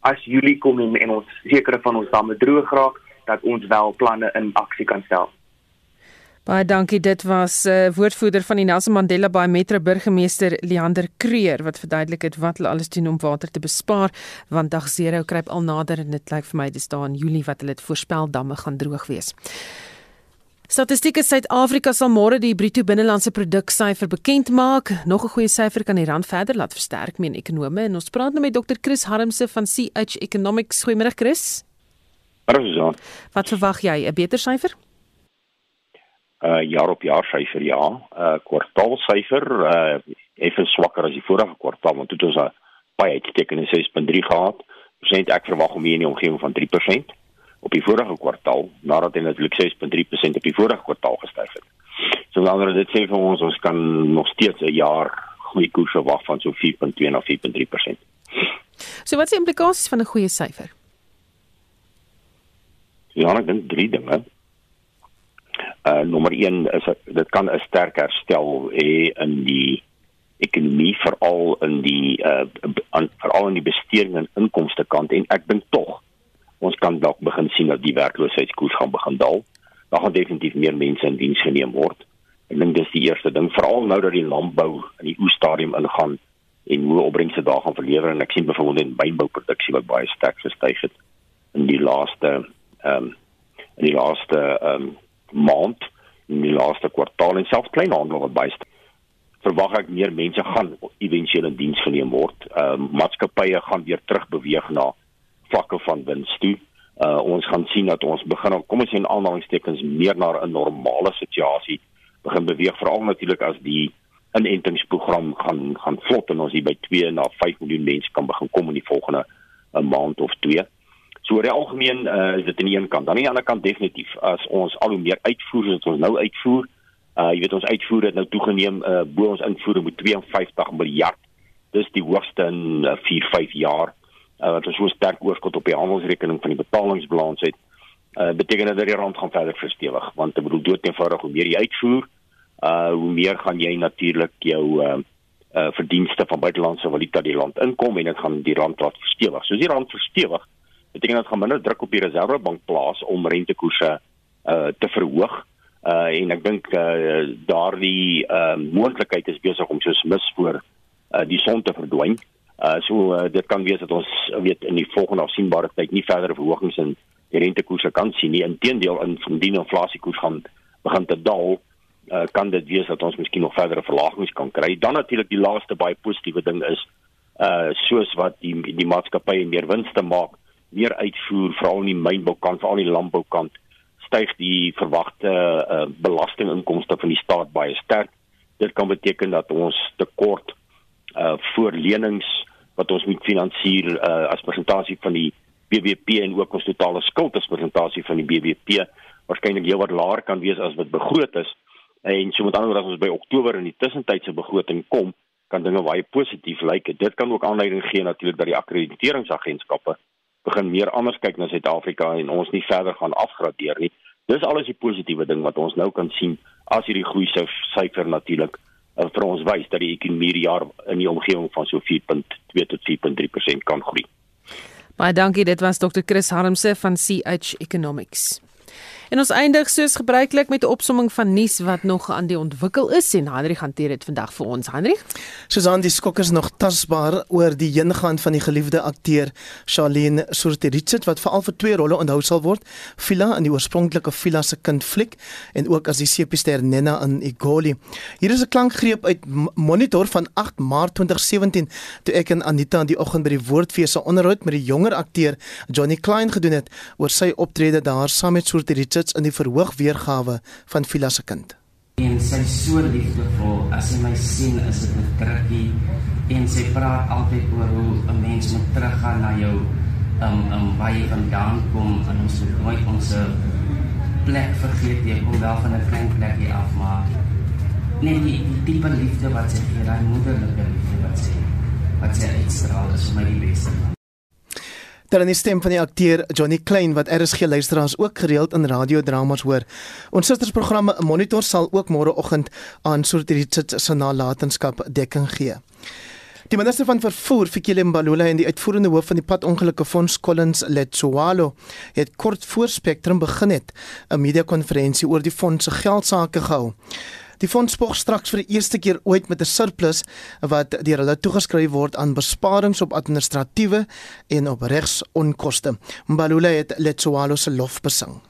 Q: as Julie kom en, en ons sekere van ons damme droog raak, dat ons wel planne in aksie kan stel.
B: Baie dankie. Dit was 'n uh, eh, woordvoerder van die Nelson Mandela Bay Metro burgemeester Leander Creer wat verduidelik het wat hulle alles doen om water te bespaar want dag 0 kruip al nader en dit lyk vir my dis daar in Julie wat hulle dit voorspel damme gaan droog wees. Statistiek Suid-Afrika sal môre die bruto binnelandse produk syfer bekend maak. Nog 'n goeie syfer kan die rand verder laat versterk, meen ekonome. En ons praat nou met Dr. Chris Harmse van CH Economics. Goeiemôre Chris.
R: Hallo.
B: Wat verwag jy? 'n Beter syfer?
R: uh jaar op jaar syfer ja, uh kwartaalsyfer uh effe swakker as die vorige kwartaal want dit was 'n baie uitgeteken 6.3 gehad. Persent ek verwag om hier in die omgewing van 3% op die vorige kwartaal nadat hy natuurlik 6.3% op die vorige kwartaal gestyg het. So dan word dit sê vir ons ons kan nog steeds 'n jaar goeie koers verwag van so 4.2 na 4.3%.
B: So wat is die implikasies van 'n goeie syfer?
R: Ja, ek dink drie dinge uh nommer 1 is dit kan 'n sterk herstel hê in die ekonomie veral in die uh veral in die besteding en inkomste kant en ek dink tog ons kan dalk begin sien dat die werkloosheidskoers gaan begin daal. Daar gaan definitief meer mense in diens geneem word. Ek dink dis die eerste ding veral nou dat die landbou in die oes stadium ingaan en hoe opbrengse daar gaan verlewer en ek sien byvoorbeeld in mynbouproduksie wat baie sterk gestyg het in die laaste ehm um, in die laaste ehm um, maand in die laaste kwartaal en selfs kleinhandel wat baie verwag ek meer mense gaan éventueel in diens geneem word. Ehm uh, maatskappye gaan weer terug beweeg na vlakke van wins toe. Uh ons gaan sien dat ons begin kom ons sien aanhalingstekens meer na 'n normale situasie begin beweeg veral natuurlik as die inentingsprogram gaan gaan vlot en ons hier by 2 na 5 miljoen mense kan begin kom in die volgende 'n maand of 2. So oor die algemeen uh, is dit aan die een kant, aan die ander kant definitief as ons al hoe meer uitvoer as ons nou uitvoer, uh jy weet ons uitvoer het nou toegeneem uh bo ons invoere met 52 miljard. Dis die hoogste in uh, 4, 5 jaar. Uh wat ons so sterk oorskot op die handelsrekening van die betalingsbalans het. Uh beteken dit dat die rand gaan verder verstewig want ek bedoel dood eenvoudig hoe meer jy uitvoer, uh hoe meer gaan jy natuurlik jou uh uh verdienste van buitelandse valuta die land inkom en dit gaan die rand laat verstewig. So as die rand verstewig, beteken dit gaan minder druk op die reservebank plaas om rentekoerse uh te verhoog. Uh en ek dink uh daardie uh moontlikheid is besig om soos mis voor uh die son te verdwyn. Uh so uh, dit kan wees dat ons weet in die volgende afsienbare tyd nie verdere verhogings in die rentekoerse kan sien nie. Inteendeel in die inflasiekoers gaan begin te daal. Uh, kan dit wees dat ons miskien nog verdere verlagings kan kry. Dan natuurlik die laaste baie positiewe ding is uh soos wat die die maatskappye meer winste maak, meer uitvoer veral in die mynboukant, veral in die landboukant, styg die verwagte uh, belastinginkomste van die staat baie sterk. Dit kan beteken dat ons tekort uh voor lenings wat ons moet finansier uh as persentasie van die BBP en ook ons totale skuld as persentasie van die BBP waarskynlik heelwat laer kan wees as wat begroot is. En so met ander woorde as ons by Oktober in die tussentydse begroting kom, kan dinge baie positief lyk. Dit kan ook aanleiding gee natuurlik dat die akkrediteringsagentskappe begin meer anders kyk na Suid-Afrika en ons nie verder gaan afgradeer nie. Dis alles die positiewe ding wat ons nou kan sien as hierdie groei syfer natuurlik uh, vir ons wys dat die ekonomie hier jaar in die omgewing van so 4.2 tot 4.3% kan groei.
B: Baie dankie, dit was Dr. Chris Harmse van CH Economics. En ons eindig soos gebruiklik met 'n opsomming van nuus wat nog aan die ontwikkel is en Hendrik hanteer dit vandag vir ons. Hendrik?
F: Susan, die skokkers nog tasbaar oor die heengaan van die geliefde akteur Charlene Sorterichit wat veral vir twee rolle onthou sal word. Fila in die oorspronklike Fila se kind fliek en ook as die sepiester Nena in Igoli. Hier is 'n klankgreep uit Monitor van 8 Maart 2017 toe ek en Anita in die oggend by die Woordfees se onderhoud met die jonger akteur Johnny Klein gedoen het oor sy optrede daar saam met Sorterichit sits in die verhoog weergawe van Fila se kind.
S: En sy so liefdevol, as sy my sien, is dit 'n drukkie en sy praat altyd oor hoe 'n mens moet teruggaan na jou um um waar jy vandaan kom en ons moet nooit ons plek vergeet jy kom wel van 'n klein plekie af maar net die, die diepe liefde wat sy gee, daai moederlike liefde wat sy wat sy uitstraal is vir my die beste.
F: Dan in die stem van die akteur Johnny Klein wat RSG luisteraars ook gereeld in radiodramas hoor. Ons sustersprogramme Monitor sal ook môreoggend aan Sortiritsit se nalatenskap dekking gee. Die minister van vervoer, Fikile Mbalula en die uitvoerende hoof van die padongelukke fonds Collins Letsoalo het kort voor Spectrum begin het 'n media-konferensie oor die fonds se geldsaake gehou. Die fonds spog straks vir die eerste keer ooit met 'n surplus wat deur hulle toegeskryf word aan besparings op administratiewe en op regsonkoste. Mbalula het Letsoalo se lof besing.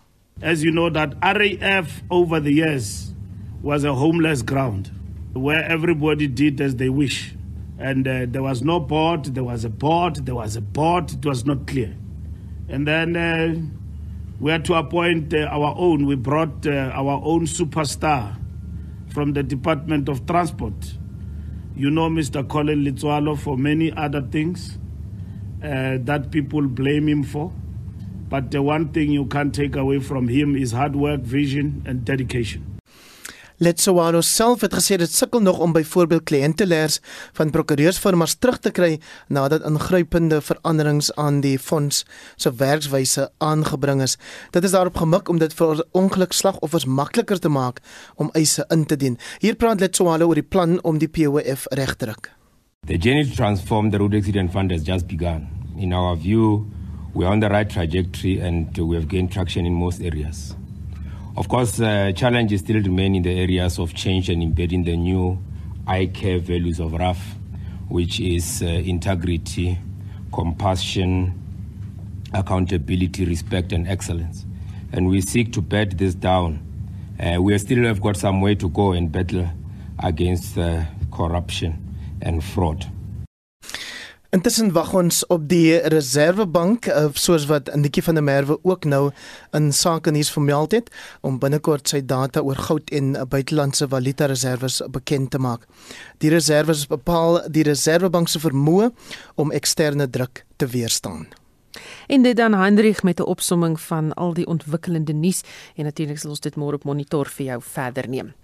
T: As you know that RAF over the years was a homeless ground where everybody did as they wish and uh, there was no board there was a board there was a board it was not clear and then uh, we had to appoint uh, our own we brought uh, our own superstar from the Department of Transport. You know Mr. Colin Litsualo for many other things uh, that people blame him for. But the one thing you can't take away from him is hard work, vision, and dedication.
F: Letsowalo self het gesê dit sukkel nog om byvoorbeeld kliëntelers van prokureursfirmas terug te kry nadat ingrypende veranderings aan die fonds se werkswyse aangebring is. Dit is daarop gemik om dit vir ongelukslagoffers makliker te maak om eise in te dien. Hier praat Letsowalo oor die plan om die POF reg te druk.
U: The journey to transform the road accident fund has just begun. In our view, we are on the right trajectory and we have gained traction in most areas. Of course, uh, challenges still remain in the areas of change and embedding the new I-care values of RAF, which is uh, integrity, compassion, accountability, respect, and excellence. And we seek to bed this down. Uh, we still have got some way to go in battle against uh, corruption and fraud.
F: Intussen wag ons op die Reservebank eh, soos wat Nikki van der Merwe ook nou in sake nuus vermeld het om binnekort sy data oor goud en buitelandse valuta reserves bekend te maak. Die reserves bepaal die Reservebank se vermoë om eksterne druk te weerstaan.
B: En dit dan Hendrik met 'n opsomming van al die ontwikkelende nuus en natuurlik sal ons dit môre op monitor vir jou verder neem.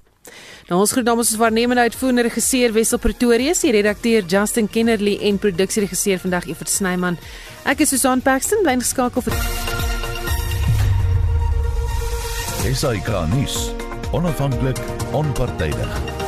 B: Nou ons groet namens ons waarnemende uitvoerende regisseur Wessel Pretorius, die redakteur Justin Kennerly en produksieregisseur vandag Evert Snyman. Ek is Susan Paxton, bly geskakel vir
J: Esai Kahnis, onafhanklik, onpartydig.